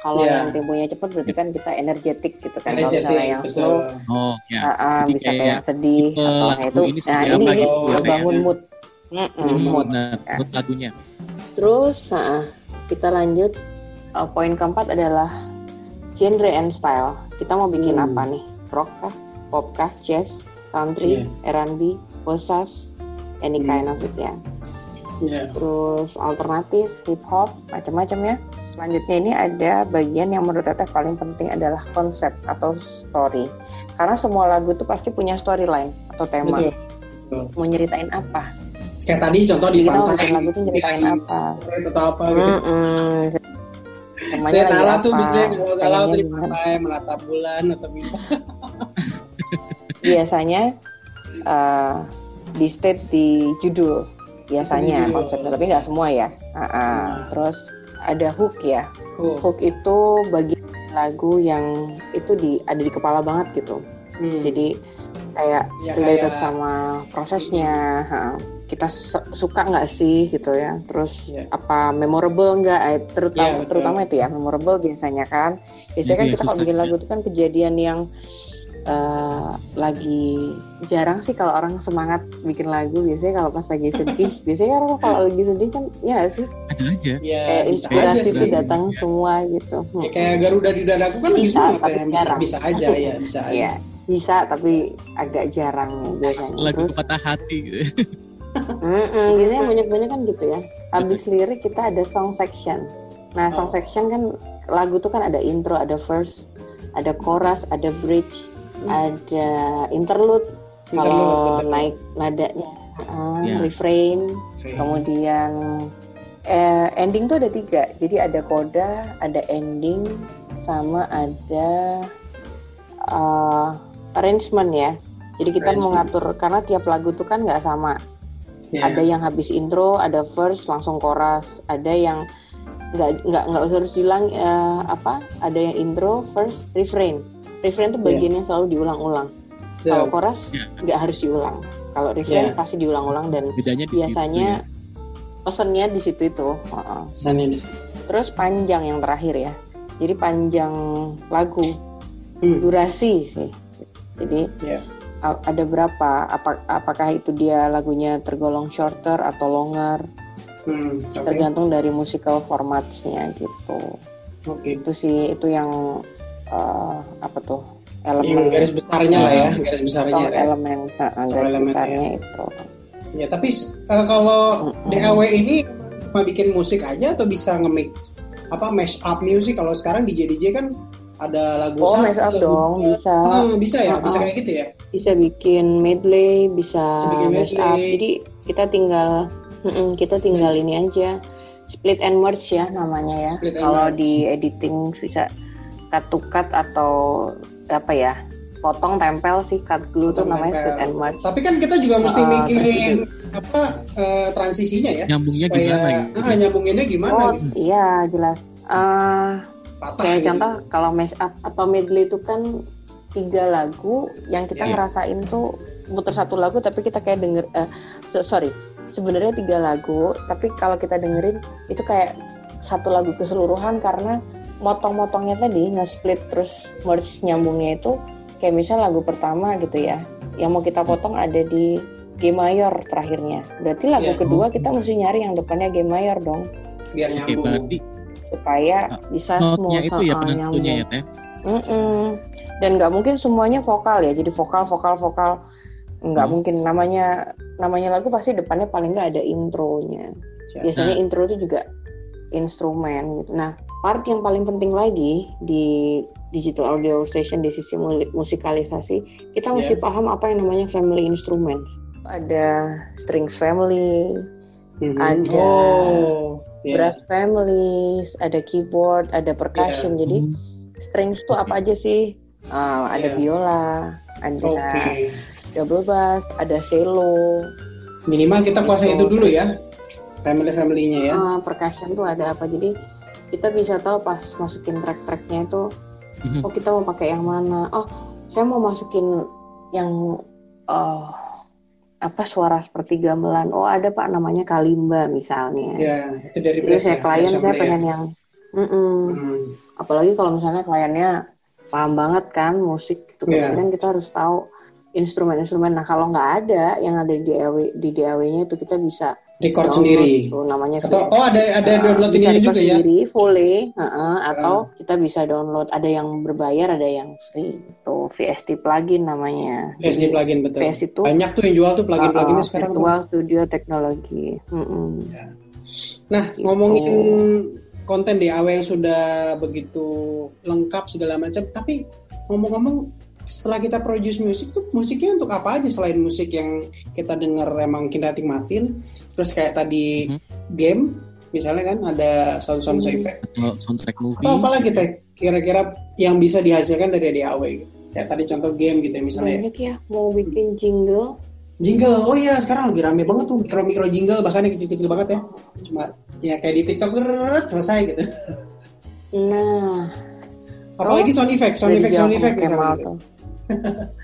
kalau Ya. yang temponya cepat berarti kan kita energetic gitu kan kalau Energetic, misalnya yang betul. slow oh ya uh, uh, Jadi bisa kayak kayak yang sedih atau kayak itu ini nah ini ini gitu, ngebangun ya? mood Mm-mm, Hmm, mood benar ya. mood lagunya Terus uh, kita lanjut uh, poin keempat adalah genre and style. Kita mau bikin Hmm. apa nih? Rock kah? Pop kah? Jazz? Country? R&B? Bossas? Any Hmm. kind of it ya. Ya. Terus alternatif, hip hop, macam-macam ya. Selanjutnya ini ada bagian yang menurut Teteh paling penting adalah konsep atau story. Karena semua lagu tuh pasti punya storyline atau tema. Betul. Betul. Mau nyeritain apa? Kayak tadi contoh di kita pantai. bikin lagu tuh nyeritain lagi apa? atau apa gitu. Mm-mm. Temanya lagi apa? tuh biasanya kalau di pantai menatap bulan atau bintang. gimana? Biasanya eh, di state di judul biasanya konsepnya, tapi nggak semua ya. Ah, ah. Semua. Terus ada hook ya. Oh. Hook itu bagian lagu yang itu di ada di kepala banget gitu. Hmm. Jadi kayak Ya, related kayak- sama prosesnya. ha. Kita su- suka nggak sih gitu ya. Terus Ya. apa memorable nggak? Eh, Terutama Ya, betul. terutama itu ya memorable biasanya kan. Biasanya kan kita kalau bikin ya. lagu itu kan kejadian yang eh, lagi jarang sih kalau orang semangat bikin lagu biasanya kalau pas lagi sedih biasanya orang kalau lagi sedih kan ya sih ada aja Ya, kayak aja inspirasi itu datang semua gitu Ya, kayak Garuda di dadaku kan lagi Bisa, semangat tapi ya. Bisa, jarang. bisa aja ya, bisa aja. Iya bisa tapi agak jarang biasanya lagu terus patah hati gitu. mm-mm, biasanya banyak-banyak kan gitu ya habis lirik kita ada song section nah song Oh. section kan lagu tuh kan ada intro ada verse ada chorus ada bridge ada interlude. Interlude, kalau betul. naik nadanya uh, Ya. refrain kemudian eh, ending tuh ada tiga jadi ada koda ada ending sama ada uh, arrangement ya jadi kita Arrangement. mengatur karena tiap lagu tuh kan nggak sama Ya. ada yang habis intro ada verse langsung chorus ada yang nggak nggak nggak usah harus diulang eh, apa ada yang intro verse refrain refrain tuh Iya. bagian yang selalu diulang-ulang kalau Betul. chorus Ya. nggak harus diulang kalau refrain Iya. pasti diulang-ulang dan bedanya di situ biasanya ya. pesennya di situ itu Heeh. Sana ini. terus panjang yang terakhir ya jadi panjang lagu Hmm. durasi sih jadi Ya. a- ada berapa apa apakah itu dia lagunya tergolong shorter atau longer Hmm. Oke. tergantung dari musical formatnya gitu Oke. itu sih itu yang eh, apa tuh Yang elemen garis besarnya lah ya, garis besarnya. ya. elemen nah, garis elemen, besarnya itu Ya, tapi eh, kalau Mm-mm. DAW ini cuma bikin musik aja atau bisa nge-mix apa mash up music kalau sekarang DJ DJ kan ada lagu oh mash up dong dua. bisa Ah, bisa ya, bisa Ah, ah. kayak gitu ya. bisa bikin medley bisa Bisa bikin mash medley. up jadi kita tinggal kita tinggal ini aja split and merge ya namanya ya kalau di editing bisa cut to cut atau apa ya potong tempel sih cut glue tuh Potong namanya tempel. split and match Tapi kan kita juga mesti Ah, mikirin apa eh, transisinya ya. Nyambungnya Supaya gimana gitu. ah, nyambunginnya gimana oh gitu. iya jelas Eh, Patah kayak gitu. contoh kalau mash up atau medley itu kan tiga lagu yang kita Iya. ngerasain tuh muter satu lagu tapi kita kayak denger eh, so- sorry sebenarnya tiga lagu tapi kalau kita dengerin itu kayak satu lagu keseluruhan karena motong-motongnya tadi nge-split terus merge nyambungnya itu kayak misal lagu pertama gitu ya yang mau kita potong ada di G mayor terakhirnya berarti lagu Iya. kedua kita mesti nyari yang depannya G mayor dong biar nyambung. berarti supaya bisa semua itu ya penentunya ya nyambung. teh. Mm-mm. Dan nggak mungkin semuanya vokal ya, jadi vokal, vokal, vokal. Nggak Hmm. mungkin namanya namanya lagu pasti depannya paling nggak ada intronya. Biasanya intro itu juga instrumen gitu. Nah, part yang paling penting lagi di digital audio station di sisi musikalisasi, kita mesti Ya. paham apa yang namanya family instrument. Ada strings family, Mhm. ada Oh, iya. brass family, ada keyboard, ada percussion. Iya. Jadi strings tuh apa aja sih? Ah, ada Iya. biola, ada Oke. double bass, ada cello, Minimal kita kuasai Gitu. itu dulu ya. Family-familynya ya. ah, percussion tuh ada apa. Jadi kita bisa tahu pas masukin track-tracknya itu, Mhm. oh kita mau pakai yang mana? Oh, saya mau masukin yang oh, apa suara seperti gamelan. Oh ada pak namanya kalimba misalnya. Ya, itu dari Jadi saya ya, klien saya ya. pengen yang, Mm-mm. Hmm. apalagi kalau misalnya kliennya paham banget kan musik itu Iya. kan kita harus tahu instrumen-instrumen. Nah kalau nggak ada yang ada di DAW di DAW-nya itu kita bisa Record download sendiri. tuh, namanya Atau VST. oh ada ada Nah, download ininya record juga ya. sendiri, fully, heeh, atau kita bisa download. Ada yang berbayar, ada yang free. Tuh VST plugin namanya. VST Jadi, plugin betul. VS itu Banyak tuh yang jual tuh plugin-pluginnya uh, sekarang. tuh. virtual studio teknologi. Mm-mm. Nah, Gitu. ngomongin konten DAW yang sudah begitu lengkap segala macam, tapi ngomong-ngomong setelah kita produce musik tuh musiknya untuk apa aja selain musik yang kita dengar emang kita nikmatin, terus kayak tadi Mhm. game misalnya kan ada sound-sound Mhm. effect Atau soundtrack movie. atau apalagi teh kira-kira yang bisa dihasilkan dari DAW gitu. Kayak tadi contoh game gitu ya misalnya. Banyak ya mau bikin jingle. Jingle, oh iya sekarang lagi rame banget tuh mikro-mikro jingle bahkan yang kecil-kecil banget ya. Cuma ya kayak di TikTok selesai gitu. Nah, Apalagi sound effect, sound effect, sound effect misalnya. gitu.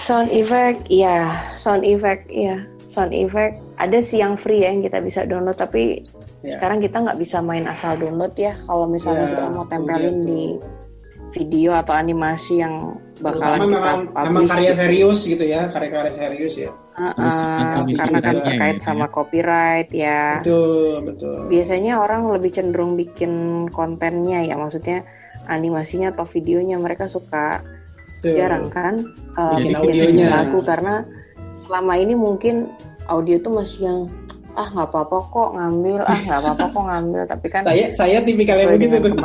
sound effect, iya, sound effect, iya, sound effect. Ada sih yang free ya yang kita bisa download, tapi Ya. sekarang kita nggak bisa main asal download ya. Kalau misalnya Ya, kita mau tempelin begitu. di video atau animasi yang bakalan Terutama kita memang, publish memang karya gitu. serius gitu ya, karya-karya serius ya. Harus ditantangin karena kan terkait ya. sama copyright ya. Betul, betul. Biasanya orang lebih cenderung bikin kontennya ya, maksudnya animasinya atau videonya mereka suka Betul. jarang kan uh, Bikin bikin audionya. lagu karena selama ini mungkin audio tuh masih yang ah nggak apa-apa kok ngambil ah nggak apa-apa kok ngambil tapi kan Saya saya tipikal yang sesuai begitu tuh.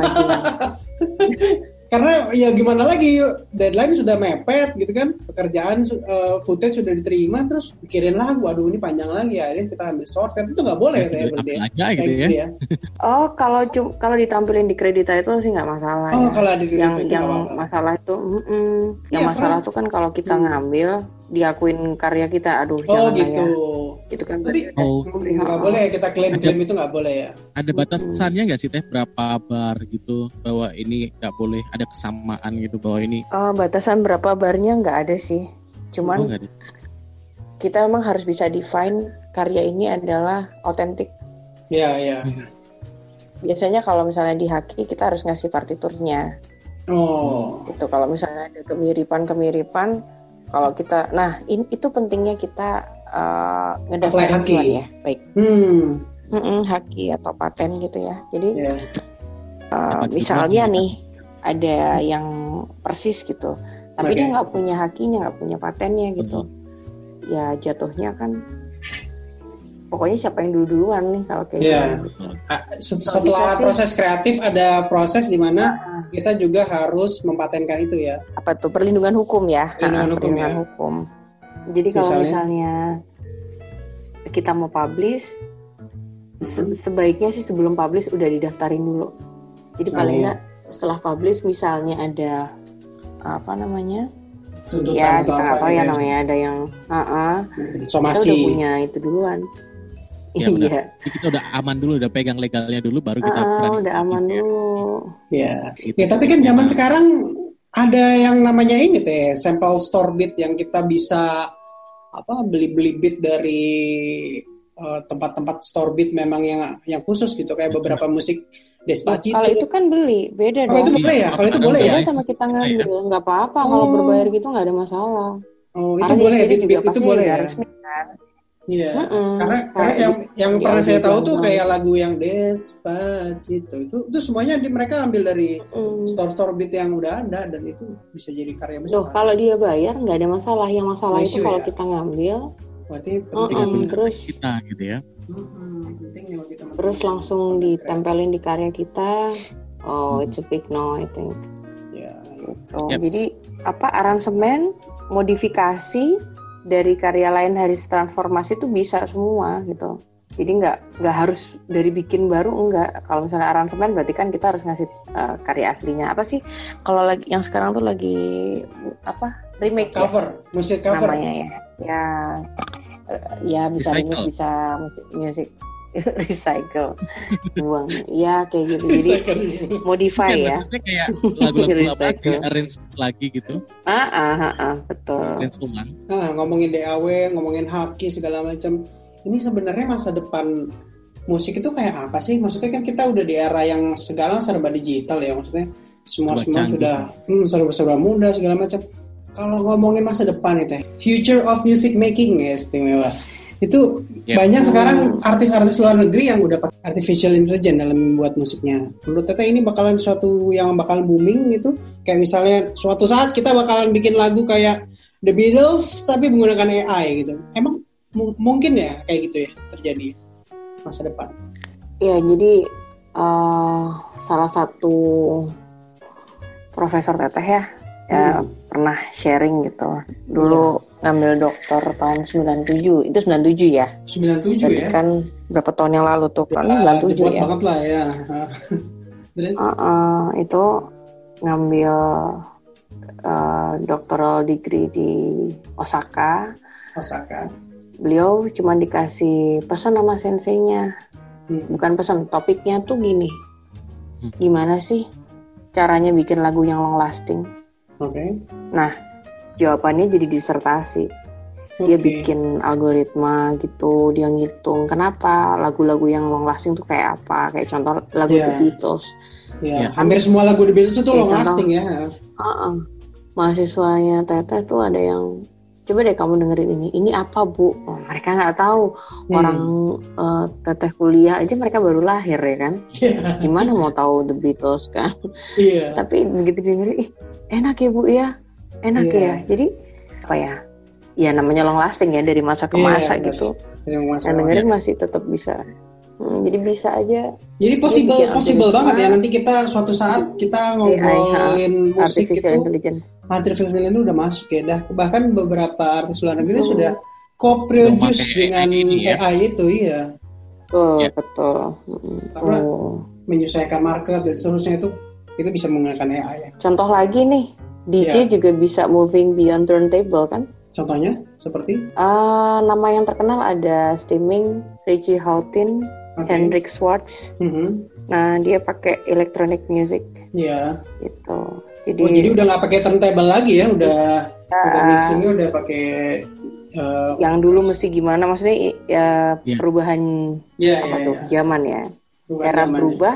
Karena ya gimana lagi, deadline sudah mepet gitu kan, pekerjaan eh, footage sudah diterima, terus pikirin lagu, aduh ini panjang lagi ya, ini kita ambil shortcut itu nggak boleh ya, saya berarti ya. Apa aja Kayak gitu ya. gitu ya. oh kalau cum- kalau ditampilin di kredit title sih nggak masalah Oh ya kalau ada di yang itu yang nggak apa-apa. masalah itu mm-mm. yang Iya, masalah tuh kan kalau kita Hmm. ngambil diakuin karya kita aduh Oh jangan lah gitu. ya itu kan Tapi Oh. nggak boleh ya kita klaim klaim itu nggak boleh ya. Ada batasannya nggak sih teh berapa bar gitu bahwa ini nggak boleh ada kesamaan gitu bahwa ini Oh, batasan berapa barnya nggak ada sih oh, cuman nggak ada. kita emang harus bisa define karya ini adalah otentik Iya iya. biasanya kalau misalnya di Haki kita harus ngasih partiturnya Oh. gitu kalau misalnya ada kemiripan kemiripan kalau kita nah in- itu pentingnya kita uh, Haki. ya baik Hmm. Mm-mm, Haki atau paten gitu ya jadi Ya. uh, misalnya juga, nih ada yang persis gitu tapi Oke. dia nggak punya hakinya nggak punya patennya gitu ya jatuhnya kan pokoknya siapa yang dulu duluan nih kalau kayak Iya. gitu Ah, se- Setelah proses kreatif ada proses di mana Nah, kita juga harus mempatenkan itu ya. apa tuh perlindungan hukum ya Perlindungan Ah, hukum, perlindungan ya. hukum. jadi kalau Misalnya? misalnya kita mau publish se- sebaiknya sih sebelum publish udah didaftarin dulu. Jadi paling Oh. nggak setelah publish misalnya ada apa namanya? Tuntutan ya atau kita nggak apa tahu ya gitu. namanya ada yang ah ah, kita udah somasi. punya itu duluan. Iya, benar. iya Jadi kita udah aman dulu, udah pegang legalnya dulu, baru kita berani udah aman ya. dulu. Ya Gitu. Ya, tapi kan zaman sekarang ada yang namanya ini teh, sampel store beat yang kita bisa apa beli-beli beat dari eh, tempat-tempat store beat memang yang yang khusus gitu kayak beberapa musik Despacito. kalau itu kan beli beda Kalau itu dong boleh ya? Kalau itu boleh ya? sama kita ngambil nggak apa-apa kalau Oh. berbayar gitu nggak ada masalah Oh, itu Karena boleh sini beat, itu boleh ya. resmi Iya. Mm-mm. Karena karena yang yang pernah saya tahu tuh kayak lagu yang Despacito itu itu semuanya di, mereka ambil dari Mm. store-store beat yang udah ada dan itu bisa jadi karya besar. Loh, kalau dia bayar nggak ada masalah. Yang masalah itu kalau ya? kita ngambil, Berarti Oh, penting oh, terus kita gitu ya. Penting kita terus langsung ditempelin di karya kita. Oh, it's a big no, I think. Ya, Gitu. Yep. Jadi apa aransemen, modifikasi dari karya lain dari transformasi itu bisa semua gitu. Jadi nggak nggak harus dari bikin baru enggak. Kalau misalnya aransemen berarti kan kita harus ngasih uh, karya aslinya. Apa sih? Kalau lagi yang sekarang tuh lagi apa? Remake ya? cover, musik cover. namanya ya ya eh, ya bisa Recycle. remix bisa musik musik recycle buang ya kayak gitu jadi modify ya kayak lagu-lagu Recycle. di arrange lagi gitu, ah ah ah, ah, betul arrange ulang. Nah, ngomongin DAW, ngomongin haki segala macam. Ini sebenarnya masa depan musik itu kayak apa sih? Maksudnya kan kita udah di era yang segala serba digital ya. Maksudnya semua semua canggih. sudah hmm, serba serba mudah segala macam. Kalau ngomongin masa depan itu, ya, future of music making ya istimewa. Itu Ya. banyak sekarang artis-artis luar negeri yang udah pakai artificial intelligence dalam membuat musiknya. Menurut Teteh ini bakalan suatu yang bakal booming gitu. Kayak misalnya suatu saat kita bakalan bikin lagu kayak The Beatles tapi menggunakan AI gitu. Emang mu- mungkin ya kayak gitu ya terjadi masa depan. ya jadi eh, salah satu profesor teteh ya ya Hmm. pernah sharing gitu dulu ngambil dokter tahun 97 itu 97 ya 97 Berarti ya. kan berapa tahun yang lalu tuh kan Ya, 97 jebot ya banget lah ya. Terus Uh, uh, itu ngambil uh, doctoral degree di Osaka. Osaka. Beliau cuma dikasih pesan sama senseinya, Hmm. bukan pesan, topiknya tuh gini. Hmm. Gimana sih caranya bikin lagu yang long lasting? Oke. Nah, jawabannya jadi disertasi. Dia bikin algoritma gitu, dia ngitung kenapa lagu-lagu yang long lasting tuh kayak apa. Kayak contoh lagu Iya. The Beatles. Ya, Ya. hampir semua lagu The Beatles itu Iya, long contoh. lasting ya. Heeh. mahasiswanya Teteh tuh ada yang coba deh kamu dengerin ini ini apa bu oh, mereka nggak tahu Hmm. orang eh, Teteh kuliah aja mereka baru lahir ya kan Iya. gimana mau tahu The Beatles kan Iya. tapi begitu dengerin ih enak ya bu ya enak Iya. ya jadi apa ya ya namanya long lasting ya dari masa ke Iya, masa benar. gitu Yang masalah. yang dengerin masih tetap bisa Hmm, jadi bisa aja Jadi possible bikin possible banget ya nanti kita suatu saat kita ngobrolin musik artificial itu intelligence artificial intelligence udah masuk ya dah bahkan beberapa artis luar negeri Hmm. sudah co-produce dengan AI ini ya. AI itu iya betul Ya. betul Karena- tuh. menyesuaikan market dan seterusnya itu itu bisa menggunakan AI ya. Contoh lagi nih, DJ Ya. juga bisa moving beyond turntable kan? Contohnya seperti Eh, nama yang terkenal ada Steaming, Richie Houghton, oke. Hendrik Schwartz. Mhm. Nah, dia pakai electronic music Iya. gitu. Jadi, Oh, jadi udah nggak pakai turntable lagi ya, udah udah ah, mixingnya udah pakai eh, yang dulu mesti gimana? Maksudnya ya Iya. perubahan ya, apa ya, tuh ya. zaman ya. Perubahan Era zaman ya.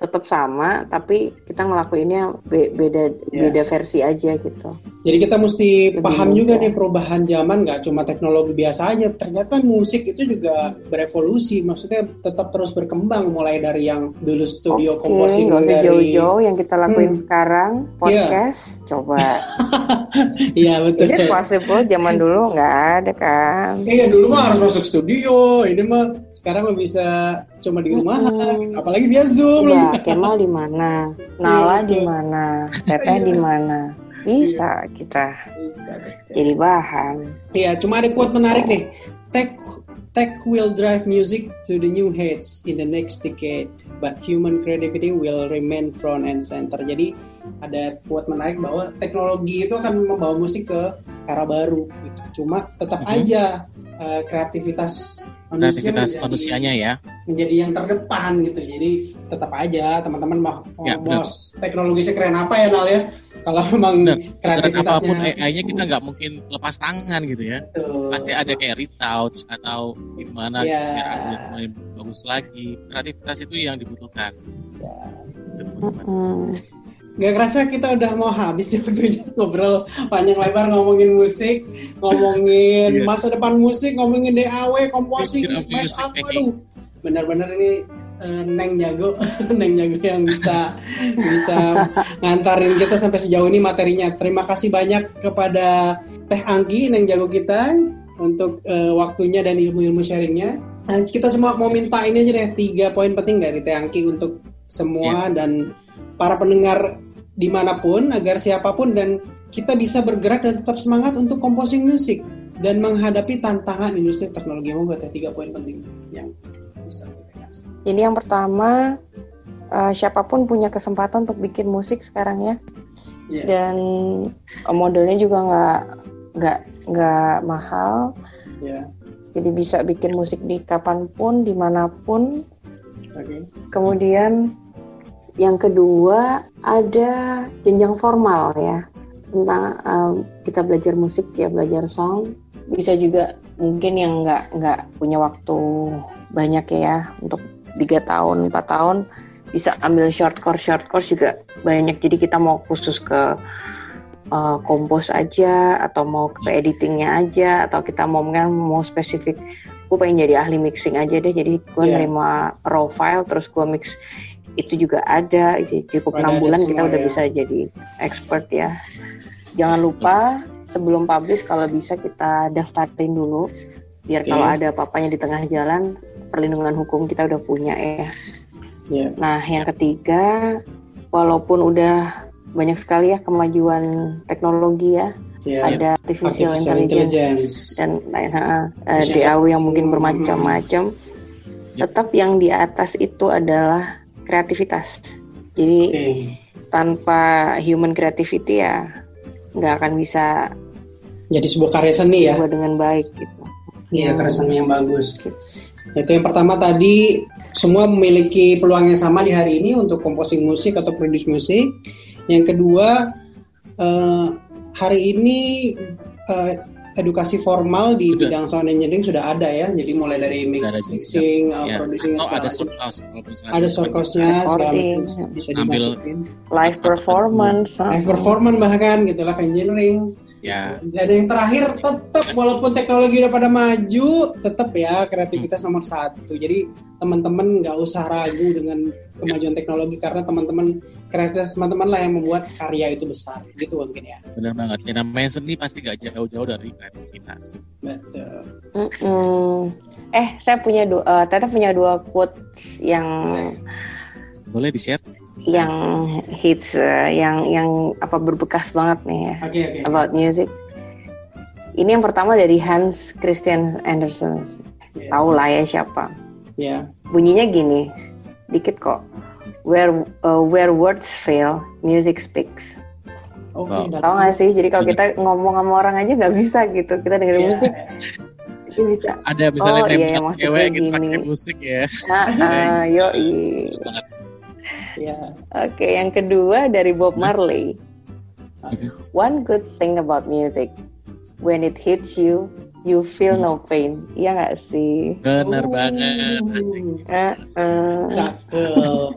Tetap sama, tapi kita ngelakuinnya be- beda Iya. beda versi aja gitu. Jadi kita mesti Lebih paham juga nih perubahan zaman nggak cuma teknologi biasa aja. Ternyata musik itu juga berevolusi, maksudnya tetap terus berkembang mulai dari yang dulu studio nggak usah dari jauh-jauh yang kita lakuin Hmm. sekarang podcast. Coba Iya betul. Is it possible zaman dulu nggak ada kan? Iya dulu mah harus masuk studio, ini mah sekarang bisa cuma di rumah, Mm-mm. apalagi via zoom. Iya, Kemal di mana? Nala Iya, di mana? Teteh di mana? Bisa kita jadi bahan. Iya, cuma ada quote menarik nih. Tech tech will drive music to the new heights in the next decade, but human creativity will remain front and center. Jadi ada quote menarik bahwa teknologi itu akan membawa musik ke era baru gitu. Cuma tetap Mhm. aja eh, kreativitas manusia kreativitas menjadi- manusianya ya menjadi yang terdepan gitu. Jadi tetap aja teman-teman mau, Ya, mau benar. teknologi sekeren apa ya Nal ya. Kalau memang Benar. Dan kreativitasnya apa pun AI-nya kita nggak mungkin lepas tangan gitu ya Betul. pasti ada kayak retouch atau gimana Ya. biar main bagus lagi kreativitas itu yang dibutuhkan Ya. Gitu. Gak kerasa kita udah mau habis di waktunya ngobrol panjang lebar ngomongin musik, ngomongin Iya. masa depan musik, ngomongin DAW, komposing, Bikin mash music up, making. aduh. Benar-benar ini eh, Neng jago, Neng jago yang bisa bisa ngantarin kita sampai sejauh ini materinya. Terima kasih banyak kepada Teh Anggi, Neng jago kita untuk eh, waktunya dan ilmu-ilmu sharingnya. Nah, kita semua mau minta ini aja deh tiga poin penting dari Teh Anggi untuk semua dan para pendengar di mana pun agar siapa pun dan kita bisa bergerak dan tetap semangat untuk composing musik dan menghadapi tantangan industri teknologi mau buat tiga poin penting yang bisa kita kasih. Jadi yang pertama eh, siapa pun punya kesempatan untuk bikin musik sekarang ya. Iya. Dan eh, modelnya juga nggak nggak nggak mahal. Ya, Jadi bisa bikin musik di kapan pun, di mana pun. oke. Kemudian yang kedua ada jenjang formal ya. Tentang em, kita belajar musik ya belajar song. Bisa juga mungkin yang nggak nggak punya waktu banyak ya untuk tiga tahun empat tahun bisa ambil short course. Short course juga banyak. Jadi kita mau khusus ke eh, kompos aja atau mau ke editingnya aja atau kita mau kan mau spesifik gue pengen jadi ahli mixing aja deh. Jadi gue Iya. nerima raw file terus gue mix itu juga ada cukup enam bulan kita udah ya. bisa jadi expert ya jangan lupa sebelum publish kalau bisa kita daftarin dulu biar Oke. kalau ada apa-apanya di tengah jalan perlindungan hukum kita udah punya ya Ya, Nah, yang ketiga, walaupun udah banyak sekali ya kemajuan teknologi ya, ya. ada artificial, Artificial intelligence, intelligence. dan lain ha, eh, DAW yang mungkin bermacam-macam. Yep. Tetap yang di atas itu adalah kreativitas. Jadi Oke. tanpa human creativity ya nggak akan bisa Jadi sebuah karya seni ya. dengan baik gitu. Iya, karya seni yang bagus. Itu yang pertama tadi semua memiliki peluang yang sama di hari ini untuk composing musik atau produce musik. Yang kedua eh, hari ini eh, edukasi formal di Sudah. bidang sound engineering sudah ada ya. Jadi mulai dari mix, ada mixing, eh, Ya. producing atau ada short Ada short course-nya segala macam bisa dimasukin. Live performance. Live performance bahkan gitu live engineering. Ya Dan yang terakhir tetap walaupun teknologi udah pada maju, tetap ya kreativitas nomor satu. Jadi teman-teman nggak usah ragu dengan kemajuan teknologi karena teman-teman kreativitas teman-teman lah yang membuat karya itu besar. Gitu mungkin ya. benar banget ya namanya seni pasti gak jauh-jauh dari kreativitas Betul. Eh, saya punya dua, eh, Tete punya dua quotes yang boleh di share yang hits, eh, yang yang apa berbekas banget nih ya Oke oke. about music. Ini yang pertama dari Hans Christian Andersen. Ya. Tahu lah ya siapa. Ya. Bunyinya gini, dikit kok. Where uh, where words fail, music speaks. Oke. Wow. datang. Tahu nggak sih? Jadi kalau kita ngomong sama orang aja nggak bisa gitu. Kita dengerin Iya. musik itu bisa. ada misalnya Oh, iya, maksudnya cewek gitu gini. pakai musik ya Nah, uh, yoi. Betul Ya. Oke, yang kedua dari Bob Marley. One good thing about music, when it hits you, you feel no pain. Iya nggak sih? benar banget asik. Uh, uh.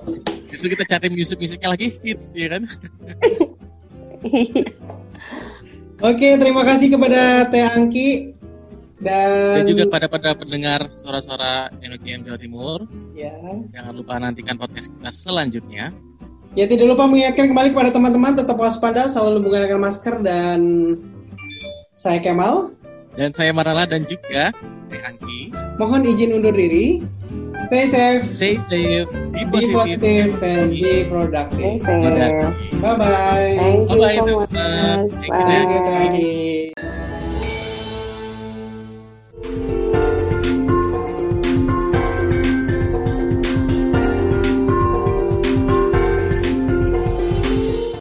Justru kita cari musik-musiknya lagi hits ya kan Oke, terima kasih kepada Teh Angki dan, dan juga pada pada pendengar suara-suara NOKM Jawa Timur ya. jangan lupa nantikan podcast kita selanjutnya Ya tidak lupa mengingatkan kembali kepada teman-teman tetap waspada, selalu menggunakan masker dan saya Kemal. dan saya Marala dan juga Teh Angki Mohon izin undur diri. Stay safe, stay safe be be positive positive, and be productive. Stay safe. Bye bye. Thank you Bye-bye, so teman-teman. much. Bye. thank you.